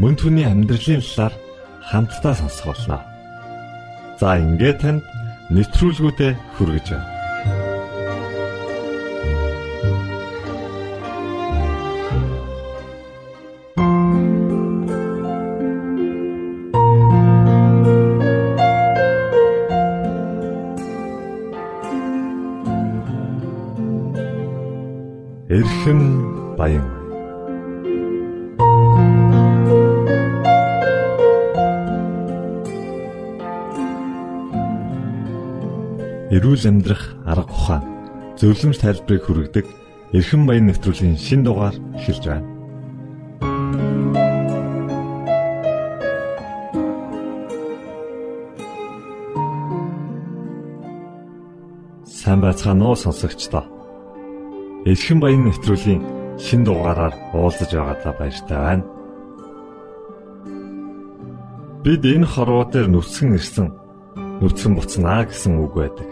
Мөн түүний амьдралын талаар хамтдаа сонсох болно. За ингээд танд нэвтрүүлгүүдэд хүргэж байна. Эрүүл амьдрах арга ухаан зөвлөмж тайлбарыг хүргэдэг эрхэм баян нэвтрүүлгийн шин дугаар эхэлж байна. Сайн байцгаана уу сонсогчдоо. Эрхэм баян нэвтрүүлгийн шин дугаараар уулзаж байгаадаа баяртай байна. Бид энэ хорвоо дээр нүцгэн ирсэн нүцгэн буцнаа гэсэн үг байдаг.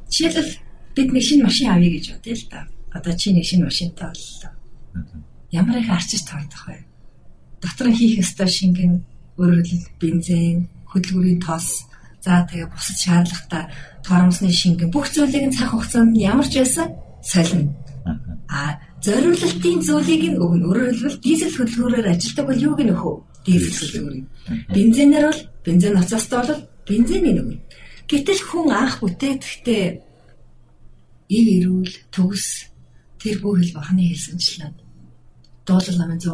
Жишээлбэл бид нэг шинэ машин авъя гэж бодъё л да. Одоо чи нэг шинэ машинтай боллоо. Ямар их арчиж тоодох вэ? Дотор нь хийх ёстой шингэн өөрөөр хэлбэл бензин, хөдөлгүүрийн тос, за тэгээ бусад шаардлагатай торомсны шингэн бүх зүйлийг нь цаг хугацаанд нь ямар ч байсан солино. А зориулалтын зүйлийг нь өгнө. Өөрөөр хэлбэл дизель хөдөлгөөрөөр ажилдаг бол юуг нь өхөө? Дизель хөдөлгөөрийг. Бензинээр бол бензин ноцоостой бол бензиний өгнө. Гэтэл хүн анх бүтээхдээ ив эрүүл төгс тэр бүх хэл бахны хэлсэнчлэн дуулал намын 139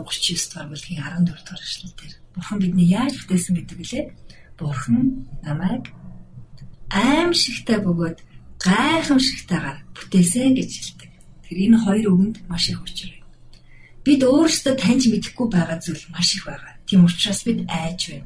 дугаар бүлгийн 14 дугаар эшлэл дээр бурхан бидний яаж бүтээсэн гэдэг лээ. Бурхан намайг аимшигтай бөгөөд гайхамшигтайгаар бүтээсэн гэж хэлдэг. Тэр энэ хоёр үгэнд маш их учир байна. Бид өөрсдөө таньж мэдэхгүй байгаа зүйл маш их байгаа. Тийм учраас бид айж байна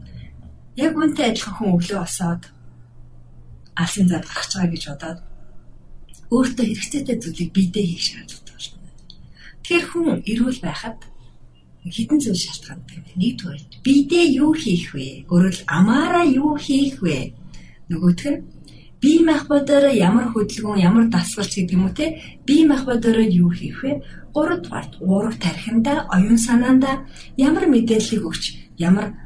Яг үнтэй адилхан хүн өглөө босоод алсын зад гарч байгаа гэж бодоод өөртөө хэрэгцээтэй зүйлийг биедээ хийх шаардлагатай болно. Тэгэхээр хүн эрүүл байхад хідэн зүйл шалтгаантай. Нэгдүгээр биедээ юу хийх вэ? Өөрөөр амаараа юу хийх вэ? Нөгөөх нь бие махбодороо ямар хөдөлгөөн, ямар дасгалч гэдэг юм уу те? Бие махбодороо юу хийх вэ? Гуравдугаар уурах тархинда, оюун санаанда ямар мэдээллийг өгч, ямар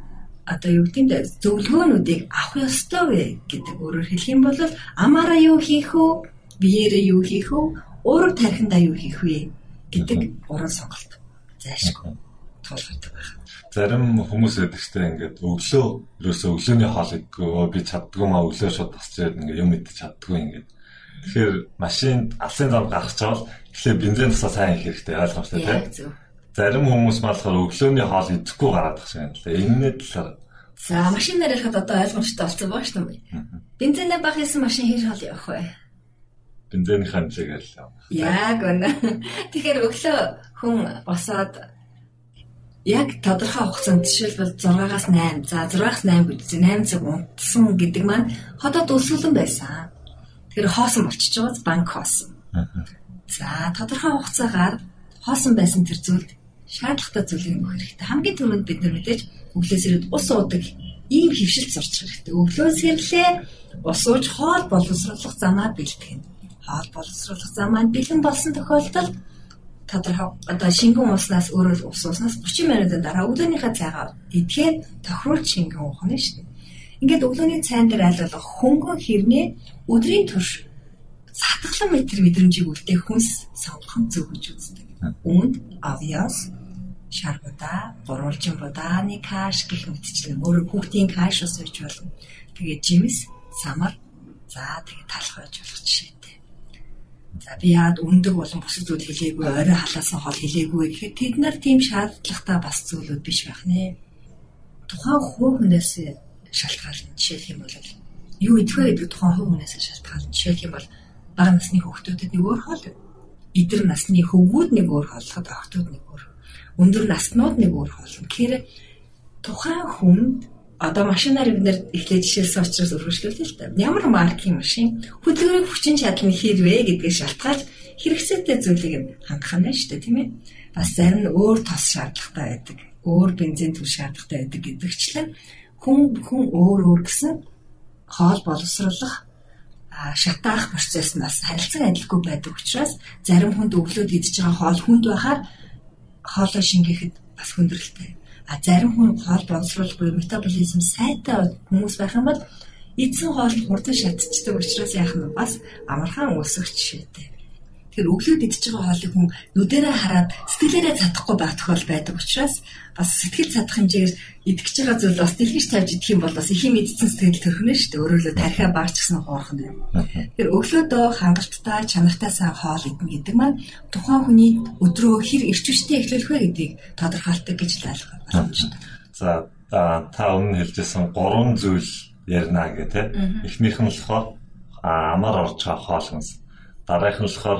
одоо юу гэдэг зөвлөгөөнүүдийг авах ёстой вэ гэдэг өөрөөр хэлэх юм бол амаараа юу хийх вэ? Биеэрээ юу хийх вэ? Өөрөөр тархиндаа юу хийх вэ гэдэг гурван сонголт зайшгүй тулгардаг байна. Зарим хүмүүс байдаг ч ингээд өглөө ерөөсөө өглөөний хоол идэггүй би чаддгүй маа өглөө шууд тасч ирээд ингээд юм идэж чаддгүй ингээд Тэгэхээр машинд алсын зам гаргаж чавал тэгэхээр бензин тусаа сайн их хэрэгтэй ойлгомжтой тийм. Зарим хүмүүс болохоор өглөөний хоол идэхгүй гараад тах шиг юм л. Энэний талаар За машинаар ярихад одоо ойлгомжтой болсон баг шүү дээ. Бензинээ баг хийсэн машин хийж хоол явах вэ? Бензиний хэмжээг л. Яг үнэ. Тэгэхээр өглөө хүн босоод яг тодорхой хугацаанд жишээлбэл 6-аас 8, за 6-аас 8 гэж 8 цаг унтсан гэдэг маань хотод өсвөлэн байсан. Тэр хоосон болчихж байгаа банк хоосон. За тодорхой хугацаагаар хоосон байсан тэр зүйлд шаардлагатай зүйлийг өгөх хэрэгтэй. Хамгийн түрүүнд бид нар мэдээж өглөөс ирээд ус уудаг ийм хөвшилт сурч хэрэгтэй. Өглөөс ирлээ ус ууж хоол боловсруулах замаа бэлтгэн. Хоол боловсруулах замаа бэлэн болсон тохиолдолд тодорхой одоо шингэн уснаас өөрөө ус уснаас 30 минутын дараа өглөөнийхөө цайгаа идэхээр тохируулж шингэн уух нь шүү дээ. Ингээд өглөөний цайн дээр айлгах хөнгөн хэрнээ өдрийн турш сатглан метр мэдрэмжийг үлдээх хүнс сонгох нь зөв гэж үздэг. Үүнд авьяас шаргуда, гурвалжин будааны каш гэх мэтчлэн өөр хүүхдийн каш ус үйж болно. Тэгээд жимс, самар, за тэгээд талах байж болох жишээтэй. За би яад өндөг болон бусад зүйл хэлээгүй, орой халаасан хоол хэлээгүй гэхэд тэд нар тийм шаардлагатай бас зүйлүүд биш байх нэ. Тухайн хүүхнээс шалтгаална. Жишээлх юм бол юу идэх вэ гэдэг тухайн хувь хүнээс шалтгаална. Жишээлх юм бол бага насны хүүхдүүдэд нэг өөр хоол, эдэр насны хөвгүүд нэг өөр хооллоход охтууд нэг өөр. Өндөр наснууд нэг өөр хоол. Тэгэхээр тухайн хүнд одоо машинаар бид нэр эхлээд жишээлсэн учраас өргөжлүүлээ л та. Ямар маркийн машин хөдөлгөөний хүчин чадал нь хэрвээ гэдгийг шалтгаалж хэрэгцээтэй зүйлийг хангах нь шүү дээ тийм ээ. Бас зарим нь өөр тос шаардлагатай байдаг. Өөр бензин түл шаардлагатай байдаг гэдэгчлэн хүн хүн өөр өөр гэсэн хоол боловсруулах шатаах процесснаас харилцан адилгүй байдаг учраас зарим хүнд өглөөд идж байгаа хоол хүнд байхаар хоолой шингээхэд бас хүндрэлтэй. А зарим хүн хоол боловсруулах буюу метаболизм сайтай хүмүүс байх юм бол эзэн хоол хурдан шатчихдаг учраас яах нь бас амархан өсөх жишээтэй. Тэгэхээр өглөөд идж байгаа хоолыг хүн нүдэрээ хараад сэтгэлээрээ чадахгүй байх тохиол байдаг учраас бас сэтгэл чадах хэмжээгээр идэж байгаа зүйл бас дэлгэж тавьж идэх юм бол бас их юм идсэн сэтгэл төрхнө шүү дээ. Өөрөөр хэлбэл тархиа баарч гсэн хоорхон байна. Тэгэхээр өглөөдөө хангалттай чанартай сайн хоол идэх гэдэг маань тухайн хүний өдрөө хэр эрч хүчтэй эхлүүлэх вэ гэдгийг тодорхойлдог гэж л ойлгох боломжтой. За та өмнө хэлжсэн гурван зүйл ярина гэх тээ. Эхнийх нь болохоор амар орж байгаа хоол хүнс. Дараагийнх нь болохоор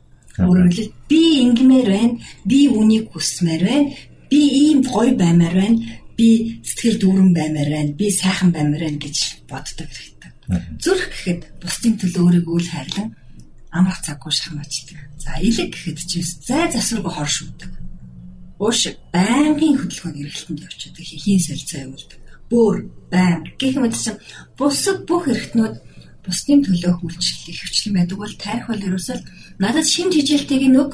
Өөрөөр хэлбэл би ингэмээр байна, би үнийг хүсмээр байна, би ийм гоё баймаар байна, би сэтгэл дүүрэн баймаар байна, би сайхан баймаар байна гэж боддог хэрэгтэй. Зүрх гэхэд бусдын төлөө өөрийгөө л хайрлан амрах цаггүй шахмаачдаг. За илэг гэхэд ч зай засваргүй хор шүтдэг. Ууш байнгын хөдөлгөөний эргэлтэнд явчихдаг, хийн солилцоо явуулдаг. Бөөр, байнг гэх мэт чинь бусад бүх эргэтнүүд бусдын төлөө үйлчлэл хөвчлэн байдаг бол тайрх бол ерөөсөө надад шимт хижээлтэйг нүг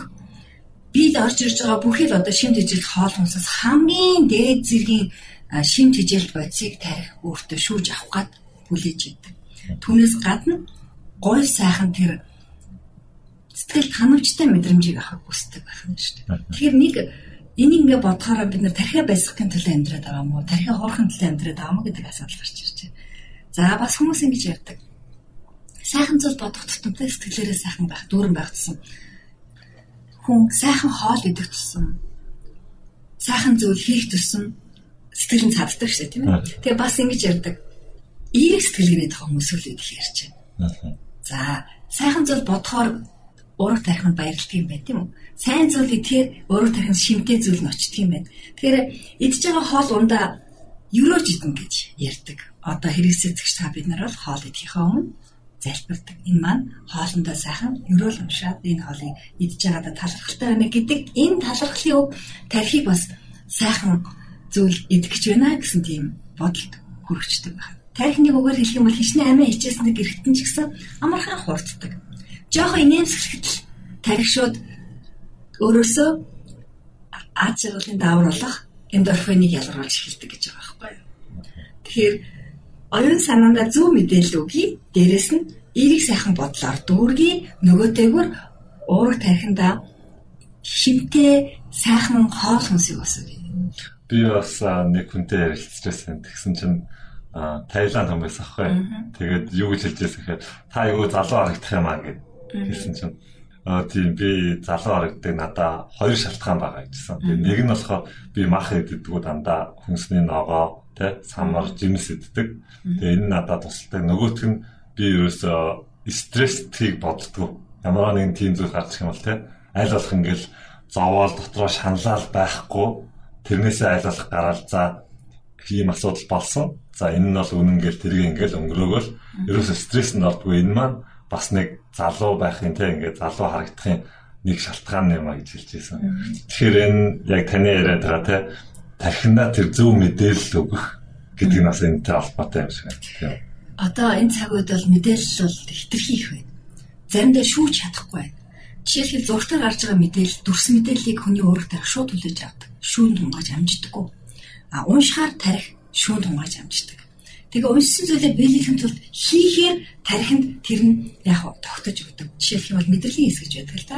би л орж ирж байгаа бүхэл одоо шимт хижээлт хоол хүнсээс хамгийн дээд зэргийн шимт хижээлт бодисыг тарих өөртөө шүүж авах гад хүлээж идэг. Түүнээс гадна гой сайхан тэр сэтгэл ханамжтай мэдрэмжийг авах хүсдэг байх нь шүү дээ. Тэгэхээр нэг энийг ингээ бодохоор бид нар тархиа байсгахын төлөө амьдраад байгаа мó тархиа хоорохын төлөө амьдраад байгаа мó гэдэг асуудал гарч ирж байна. За бас хүмүүс ингэж ярьдаг сайхан зүйл бодох тутамтай сэтгэлээрээ сайхан байх, дүүрэн байх тусам хүн сайхан хоол идэх тусам сайхан зүйл хийх тусам сэтгэл нь цаддаг шээ тийм ээ. Тэгээ бас ингэж ярьдаг. Эерэг сэтгэлгээний тухай хүмүүс үл идэх ярьж байна. За сайхан зүйл бодохоор ураг тарих нь баярлдаг юм байна тийм үү? Сайн зүйл идэхээр ураг тарих нь шимтэй зүйл нь очдөг юм байна. Тэгэхээр идж байгаа хоол ундаа ерөөж идэн гэж ярьдаг одоо хэрэгсэцэгч та бид нар бол хоол идэхээ өмнө залбирдаг. Энэ маань хоолндоо сайхан өрөөл уншаад энэ хоолыг идж байгаадаа талархалтай байна гэдэг энэ талархлын өв тархийг бас сайхан зүйл идэх гэж байна гэсэн тийм бодолд хүрчдэг байна. Тархиныг өгөр хэлэх юм бол хичнээн амиа хичээсэнд гэрхтэн ч гэсэн амархан хурддаг. Жохо инээмсэглэхэд л тархи шууд өөрөөсөө аж аргалын даавруулах эндорфиныг ялгаруулж эхэлдэг гэж байгаа байхгүй юу. Тэгэхээр оюун санаандаа зөв мэдээлэл өгье. Дээрэс нь эерэг сайхан бодлоор дүүргий нөгөөтэйгүр уурах тархиндаа шимтэй сайхан хоол хүнсийг өсгөе. Би бас нэг хүнтэй ярилцчихсан. Тэгсэн чинь Таиланд хүмүүс ахгүй. Тэгээд юу гэж хэлж байсан гэхээр та юу залуу харагдах юм аа гэд хэлсэн чинь Аа тийм би залуу харагддаг надаа хоёр шалтгаан байгаа. Тэгээ нэг нь болохоор би мах идэгдгүү дандаа хүнсний ногоо тэ самар жимс иддэг. Тэгээ энэ надад тусалдаг. Нөгөөх нь би ерөөсөө стресстийг боддгоо. Ямар нэгэн тийм зүйл гарчих юм бол тэ аль болох ингээл зовоол дотроо шаналал байхгүй тэрнээсээ аль болох гараал за ийм асуудал болсон. За энэ нь бол үнэн гэл тэрийг ингээл өнгөрөөгөл ерөөсөө стресс нь ордгүй энэ маань бас нэг залуу байхын тэ ингээд залуу харагдахын нэг шалтгаан юм а гэж хэлж байсан. Тэгэхээр энэ яг таны яриад байгаа тэ тархинаа тэр зөв мэдээлэл өгөх гэдэг нь бас энэтэй холбоотой юм шиг байна. Одоо энэ цаг үед бол мэдээлэл бол хэтэрхий их байна. Заримдаа шүүж чадахгүй байна. Жишээлбэл зургатаар гарч байгаа мэдээлэл, дүрс мэдээллийг хүний өөрөөр тарих шууд хүлээж авдаг. Шүүн тунгааж амждаггүй. А уншихаар тарих шүүн тунгааж амждаг. Тэгээ уншсан зүйлээ биелэхийн тулд хийхээр тархинд тэр нь яг тогтож өгдөг. Жишээлх юм бол мэдрэлийн хэс гэж байдаг л да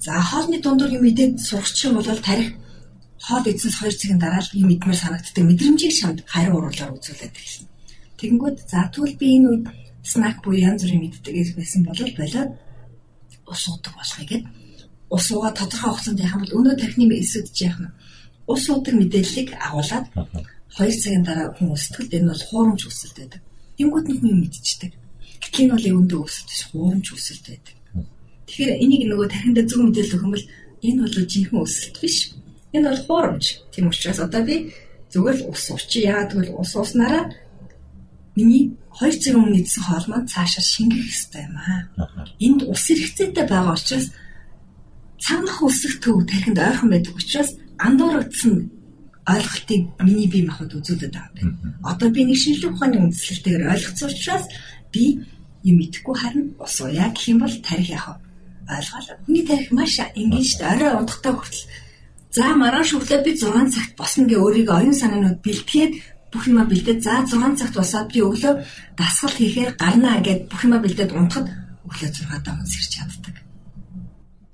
За хоолны дундуур юм идээд сурчих юм бол тарих хоол идсэнс 2 цагийн дараа л юм идмээр санагддаг мэдрэмжийг шамд хариу уруулаар үзүүлээд эхэлнэ. Тэгэнгүүт за тэгвэл би энэ үед снак буюу янз бүрийн мэддэг байсан бол болоод ус уудаг болохыг гээд ус уугаа тодорхой хугацаанд яхам бол өнөө тархины эсэд яах нь ус уудаг мэдээллийг агуулад 2 цагийн дараа хүн өсөлтөд энэ бол хуурамч өсөлт байдаг. Тэнгүүд нь хүн мэдчихдэг. Гэтэл энэ бол өвөндөө өсөлт биш хуурамч өсөлт байдаг. Тэгэхээр энийг нөгөө тархинд зөв мэдээлэл өгөх юм бол энэ бол жинхэнэ өсөлт биш. Энэ бол хуурамч. Тийм учраас одоо би зүгээр л ус уучи. Яагаад гэвэл ус уснараа миний 2 цаг өмнө идсэн хоол маань цаашаа шингэх хэрэгтэй юм аа. Энд ус хэрэгцээтэй байгаа учраас цанх өсөх төв тархинд ойрхон байдаг учраас андуурагдсан ойлголтыг миний бие махбод үзүүлээд байгаа юм. Одоо би нэг шинжлэх ухааны үндслэлтэйгээр ойлгоцсон учраас би юм идэхгүй харин ус уяа гэх юм бол тарих яах вэ? Ойлгоол. Хүний тарих маш энгийн шүү дээ. Орой унтахтаа хүртэл за маргааш өглөө би 6 цагт босно гэ өөрийгөө оюун санаанууд бэлтгээд бүх юма бэлдээд за 6 цагт босоод би өглөө дасгал хийхээр гарнаа гэд бүх юма бэлдээд унтахад өглөө 6 даван сэрч чаддаг.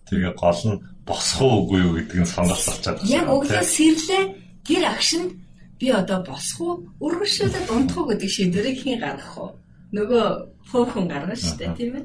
Тэгээ гол нь босох уу үгүй юу гэдэг нь сонголт болчиход байна. Яг өглөө сэрлээ гэр агшинд би одоо босох уу өргөшөөд унтах уу гэдэг шийдвэрийг хийн гаргах уу? Нөгөө хөөхөн гаргана шүү дээ тийм ээ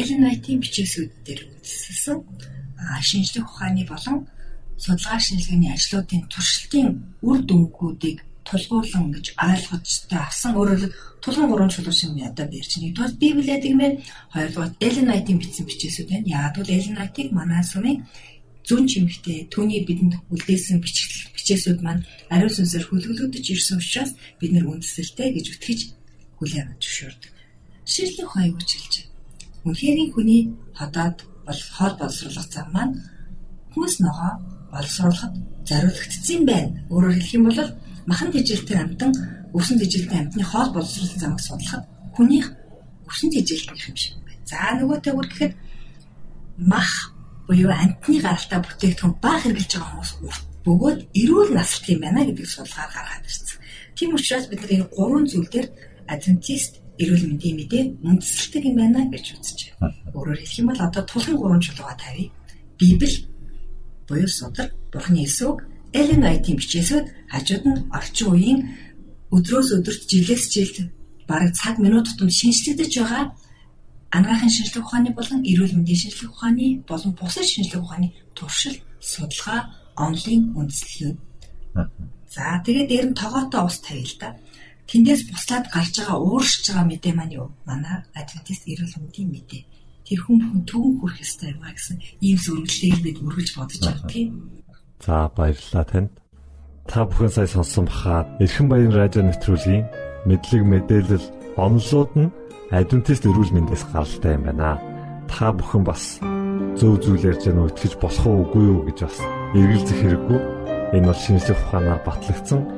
Элен Вайтийн бичээсүүд дээр үндэслэсэн шинжлэх ухааны болон судалгаа шинжилгээний ажлуудын туршилтын үр дүнгуудыг тулгуурлан гэж ойлгочтой авсан өөрөөр тулгын гурван чулуу шиг одоо бэрч нэгдүгээр Библиэд гэмээр хоёрдугаар Элен Вайтийн бичсэн бичээсүүд байна. Яг бол Элен Вайтыг манай сүмийн зүүн чимэгтээ түүний бидэнд үлдээсэн бичээсүүд маань ариун сүнсээр хөлөглөгдөж ирсэн учраас бид нэр үндэслэлтэй гэж үтгэж хүлээн авч зөвшөөрдөг. Ширлэх хоёуг хэлж Үнхээрийн хүний ходоод бол хоол боловсруулах зам маань хүнс ногоо боловсруулахад зориулагдсан байна. Өөрөөр хэлэх юм бол махан тэжээлтэй амтан өвсөн тэжээлтэй амьтны хоол боловсруулсан замыг судлахад хүнийх өвсөн тэжээлтнийх юм шиг байна. За нөгөөтэйгүр гэхэд мах буюу амьтны гаралтай бүтээгдэхүүн баг хэрглэж байгаа хүмүүс урт бөгөөд эрүүл насалт юм байна гэдэг судалгаар гаргаад ирсэн. Тийм учраас бид энэ гурван зүйл дээр адвентист эрүүл мэндийн мэдээ үндэслэлтэй юм байна гэж үзэж байна. Өөрөөр хэлэх юм бол одоо тулхан гурван чулууга тавья. Библи буюу судар, Бурхны эсвэг, Элен Вайтийн бичээсүүд хажууд нь орчин үеийн өдрөөс өдөрт жилээс жилд бараг цаг минут тутамд шинжлэгдэж байгаа анагаахын шинжлэх ухааны болон эрүүл мэндийн шинжлэх ухааны болон бусад шинжлэх ухааны туршил, судалгаа, онлын үндэслэлүүд. За тэгээд дээр нь тогоотой ус тавья л да. Тэндээс буслаад гарч байгаа ууршиж байгаа мэдээ маань юу? Манай адвентист эрүүл мэндийн мэдээ. Тэр хүн бүхэн төвөн хүрэх ёстой юм а гэсэн ийм зөвлөлийг бид үргэлж бодож байгаа тийм. За баярлалаа танд. Та бүхэн сая сонссон бахаа Эрхэн баян радио нэвтрүүлгийн мэдлэг мэдээлэл онлоод нь адвентист эрүүл мэндээс гаралтай юм байна. Та бүхэн бас зөв зүйл ярьж байгаа нь итгэж болох уу үгүй юу гэж бас эргэлзэх хэрэггүй. Энэ бол шинжлэх ухаанаар батлагдсан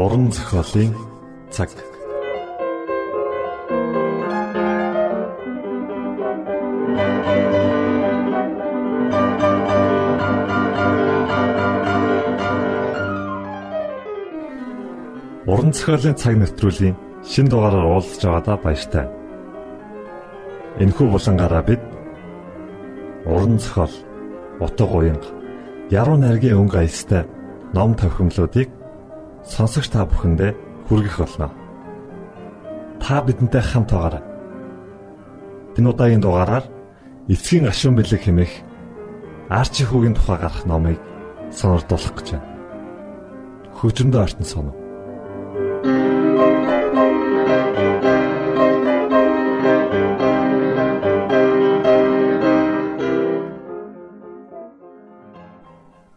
Уран зохиолын цаг. Уран зохиолын цаг нэвтрүүлгийн шин дугаараар уулзж байгаадаа баяртай. Энэхүү булангаараа бид уран зохиол, утга уянга, яруу найргийн өнгө аястай ном тохиомлуудыг сонсогч та бүхэндээ хүргэх болно. Та бидэнтэй хамт байгаарай. Энэ удаагийн дугаараар эцгийн гашуун бэлэг хэмээх арчи хүүгийн тухай гарах номыг сонирдуулах гэж байна. Хөгжмөд артн соно.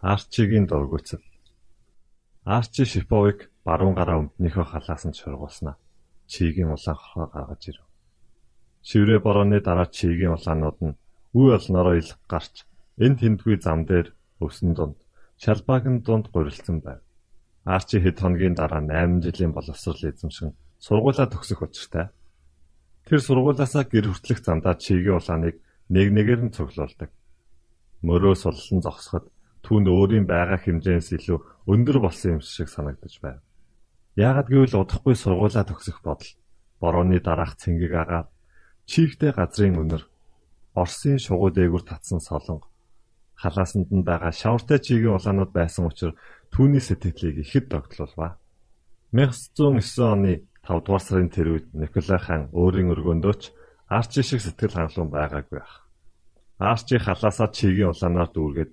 Арчигийн дургуцал Арчи Шиповыг баруун гараа өмднийхөө халаас нь шургуулснаа. Чигийн улаан хорхоо гаргаж ирв. Шиврээ борооны дараа чигийн улаанууд нь үе олноороо илг гарч энэ тэндгүй зам дээр өвсөн дунд шалбаагийн дунд гурилсан байв. Арчи хэд хоногийн дараа 8 жилийн боловсрол эзэмшин сургуулаа төгсөх учиртай. Тэр сургуулаасаа гэр хүртэлх замдаа чигийн улааныг нэг нэгээр нь цуглуулдаг. Мөрөө суллан зогсоход түүнд өөрийн байгаа хэмжээс илүү өндөр болсон юм шиг санагдаж байв. Яагад гэвэл удахгүй сургуулаа төгсөх бодол борооны дараах цэнгэг агаад чийхтэй газрын өнөр Оросын шугуу дээгүр татсан солонго халаасанд нь байгаа шавартай чигийн улаанууд байсан учраас түүний сэтгэлийг ихэд догтлуулва. 1909 оны 5 дугаар сарын тэр үед Николай хаан өөрийн өргөндөөч Арчи шиг сэтгэл хангалуун байгаагүй ах. Арчи халаасаа чигийн улаанаар дүүргээд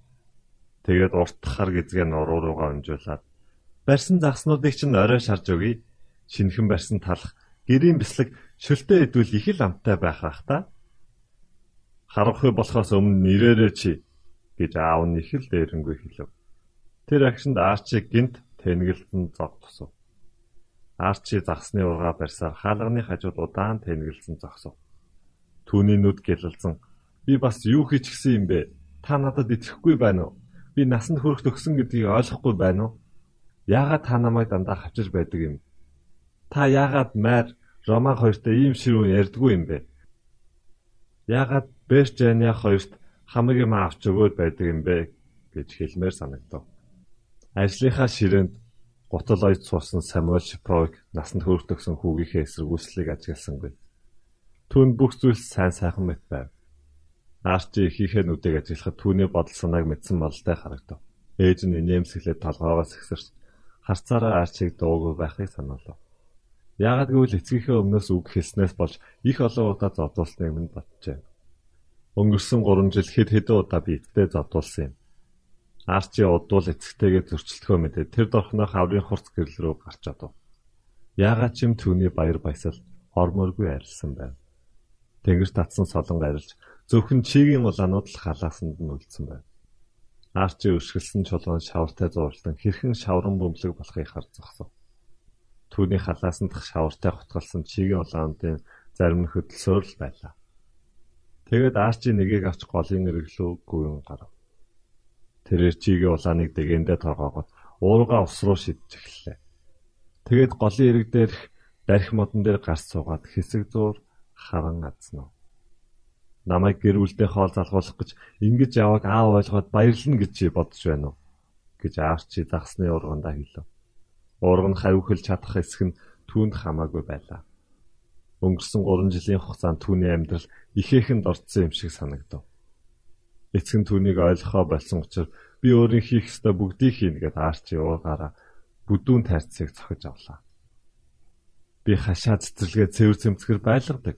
Тэгээд урт хар гизгээ нуруу руугаа өнжүүлээд барьсан загснуудыг чинь орой шарж өгье. Шинхэн барьсан талах гэрийн бислэг шөлтөө идвэл их л амттай байх бах та. Харанхуй болохоос өмнө нэрээрээ чи гэж аав нь их л дээрэнгүй хэлв. Тэр агшинд Арчи гинт тэнгэлтэн зог тусав. Арчи загсны ургаа барьсаар хаалганы хажууд удаан тэнгэлсэн зогсов. Түүний нүд гэлэлцэн би бас юу хийч гисэн юм бэ? Та надад итгэхгүй байна уу? Би насанд хүрэх төгсөн гэдгийг ойлгохгүй байна уу? Яагаад та намайг дандаа хавчиж байдаг юм? Та яагаад майр Роман хоёртой ийм ширүүн ярьдгүй юм бэ? Яагаад Берчаниа хоёрт хамаг юм авч өгөөд байдаг юм бэ гэж хэлмээр санагдав. Ажлынхаа ширээнд гутал ойд суусан Самуэль Шиповыг насанд хүртэгсэн хүүгийнхээ эсэргүүцлийг ажигласангүй. Түүнд бүх зүйл сайн сайхан мэт байв. Арчи ихийнхээ нүдийг ажиглахад түүний бодол санааг мэдсэн бололтой харагдав. Ээж нь инээмсэглээд толгоогоос ихсэрч харцаараа арчиг дуугүй байхыг санаалав. Яагад гэвэл эцгийнхээ өмнөөс үг хэлснээс болж их олон удаа зодуулсныг минь боджээ. Өнгөрсөн 3 жил хэд хэдэн удаа би эцтэй зодуулсан юм. Арчи удвал эцэгтэйгээ зөрчилдөхөө мэдээ тэр дорхноох аврын хурц гэрэл рүү гарч одов. Яагаад ч юм түүний баяр баясал ормооргүй арилсан байв. Тэнгэрт татсан солонг арилж зөвхөн чигийн улаанууд л халаасанд нь үлдсэн байв. Арчи өшгөлсөн чулуун шавартай зурлан хэрхэн шавран бөмбөлөг болохыг харж зогсов. Түүний халаасанд шавартай хотголсон чигийн улаануудын зарим нь хөдөлсөөр л байлаа. Тэгээд Арчи нэгийг авч голын эрэглүү гүйн гарав. Тэрээр чигийн улааныг дэгэндээ торгоогоод уурга ус руу шидэж эхэллээ. Тэгээд голын эрэг дээрх дарих модон дээр гарч суугаад хэсэг зуур харан азнав. Намайг гэр бүлдээ хоол залгуулах гэж ингэж яваг аав ойлгоод баярлна гэж бодож байна уу? гэж Арчи загсны ургандаа хэлв. Урга нь хавихлж чадах эсэх нь түүнд хамаагүй байлаа. Өнгөрсөн 3 жилийн хугацаанд түүний амьдрал ихээхэн дорцсон юм шиг санагдав. Эцэг нь түүнийг ойлгохоо болсон учраас би өөрийн хийх ёстой бүгдийг хийнэ гэд Арчи уугаараа бүдүүн тайрцыг цохиж авлаа. Би хашаа цэцэрлэгээ цэвэр цэмцгэр байлгадаг.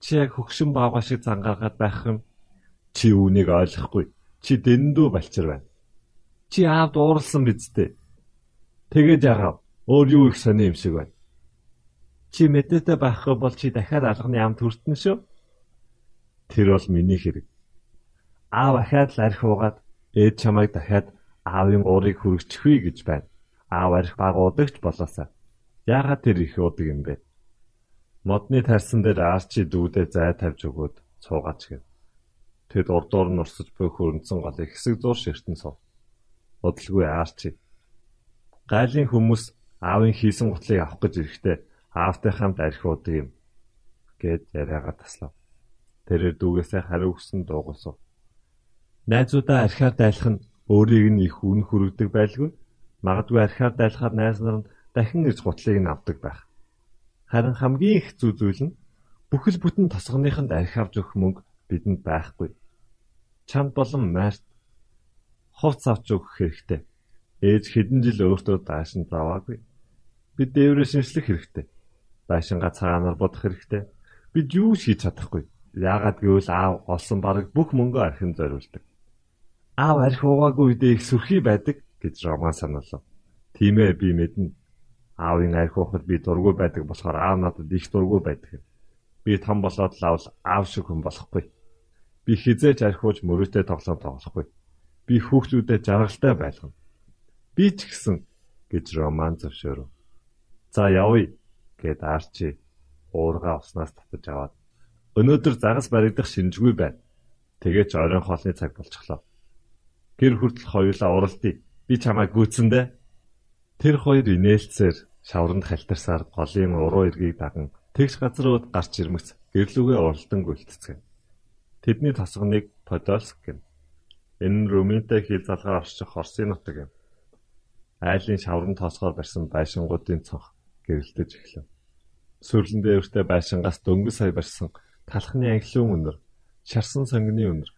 Чи яг хөгшин баага шиг зангаргаад байх юм. Чи үүнийг ойлгохгүй. Чи дэндүү балчир байна. Чи аавд ууралсан биз дээ. Тэгээд яагаад өөр юу их сони юм шиг байна. Чи мэдээтэй байхгүй бол чи дахиад алганы амт хүртэн шүү. Тэр бол миний хэрэг. Аав ахаад л арх уугаад ээж чамайг дахиад аавын уурыг хүргэчихвээ гэж байна. Аав арх баг удагч болоосаа. Яагаад тэр их удаг юм бэ? Модны тарсан дээр арчи дүүдээ зай тавьж өгөөд цуугаач гэв. Тэд урдуур нь урсаж буй хөрөнцөн голыг хэсэг зур ширтэн суув. Удалгүй арчи. Гайлын хүмүүс аавын хийсэн гутлыг авах гэж ирэхдээ аавтай хамт архиудаг юм гэд яриагаа таслав. Тэрээр дүүгээсээ хариу өгсөн дуугасав. Найзуудаа архиар дайлах нь өөрийг нь их үн хүргэдэг байлгүй. Магадгүй архиар дайлахаар найз нар нь дахин ирж гутлыг нь авдаг байх. Харин хамгийн их зүй зүйл нь бүхэл бүтэн тосгоныхонд архи авч өгөх мөнгө бидэнд байхгүй. Чамд болон майрт хувц авч өгөх хэрэгтэй. Ээж хэдэн жил өөртөө даашин заваагүй. Бид дээврээ шинжлэх хэрэгтэй байшингаа цагаанаар бодох хэрэгтэй. Бид юу хийж чадахгүй. Яагаад гэвэл аав олсон бараг бүх мөнгөө архин зориулдаг. Аав архи уугаагүй үедээ их сүрхий байдаг гэж Роман сануулав. Тийм ээ би мэднэ. Аавын архи уухад би дургүй байдаг болохоор аав надад их дургүй байдаг. Би том болоод лавл аав шиг хүн болохгүй. Би хизээч архиуж мөрөөдөө тоглоом тоглохгүй. Би хүүхдүүдэд жаргалтай байлгана. Би ч гэсэн гэж Роман зөвшөөрөв. За явъя гэд Арчи уурга уснаас татаж аваад өнөөдөр загас баригдах шинжгүй байна. Тэгээд ч оройн хоолны цаг болчихлоо. Гэр хүртэл хоёулаа уралдъя. Би чамайг гүйцэндэ. Тэр хоёр инээлцээр шавранд халтарсаар голын уруу эргийг даган тэгш газрууд гарч ирмэгц гэрлүүгээ уралдан гүйлтцгэн. Тэдний тосгоныг Подольск гэнэ. Энэ нь Румынтай хил залгаар орчих Орсын нутаг юм. Айлын шаврын тоосгоор барьсан байшингуудын цонх гэрэлтэж эхлэв. Сүрлэн дээртэй байшингаас дөнгөж сая барьсан талхны анхлын өнөр, шарсан сонгины өнөр,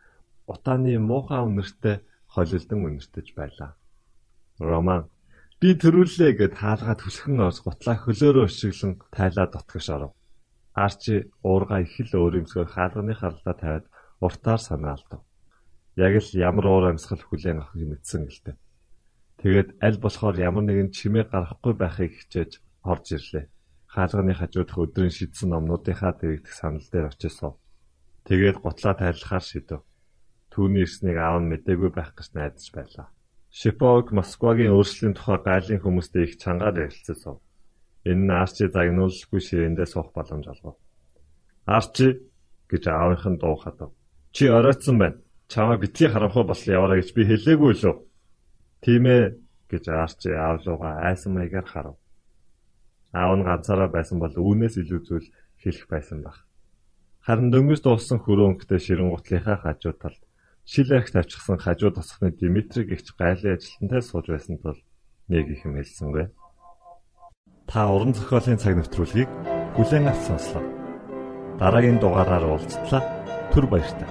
утааны муухай өнөртэй холилдон өнөртөж байлаа. Роман би төрүүлээ гэд хаалгаа түлхэн оос гутлаа хөлөөрөө өшиглэн тайлаа дотгош оров. Арчи уурга их л өөрөмсгөр хаалганы харлаа тавиад уртаар санаалдав. Яг л ямар уур амьсгал хүлээн авахыг мэдсэн гэлтэй. Тэгээд аль болохоор ямар нэгэн чимээ гарахгүй байхыг хичээж орж ирлээ. Хаалганы хажуудах өдрийн шидсэн номнуудынхаа дэрэгдэх санал дээр очисов. Тэгээд гутлаа тайлахаар шидэв. Түүний ирснийг аав нь мэдээгүй байх гэж найдаж байлаа. Шиповг Москвагийн өөрчлөлийн тухай гайлын хүмүүстэй их чангаар ярилцсан. Энэ нь Арчи загнуулгүй ширээндээ суух боломж олгов. Арчи гэж аавынх нь дуу хадав. Чи оройтсан байна. Чамаа битгий харамхуу бас яваарай гэж би хэлээгүй лөө. Тийм ээ гэж Арчи аав руугаа айсан маягаар харав. Аав нь ганцаараа байсан бол үүнээс илүү зүйл хэлэх байсан баг. Харин дөнгөж дууссан хөрөөнгөтэй ширэн гутлынхаа хажуу талд шил арх тавьчихсан хажуу тосхны Димитри гихч гайлын ажилтнтай сууж байсан тул нэг их юм хэлсэнгүй. Та уран зохиолын цаг навтруулгийг бүлээн авч сонслоо. Дараагийн дугаараар уулзтлаа. Түр баярлалаа.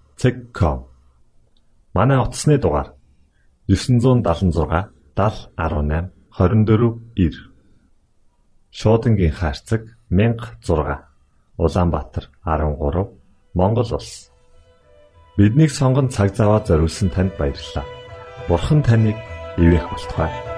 Цэг.com. Манай утасны дугаар 976 7018 24 Шуудангийн хаяг 16 Улаанбаатар 13 Монгол улс. Биднийг сонгонд цаг зав аваад зориулсан танд баярлалаа. Бурхан таныг ивээх болтугай.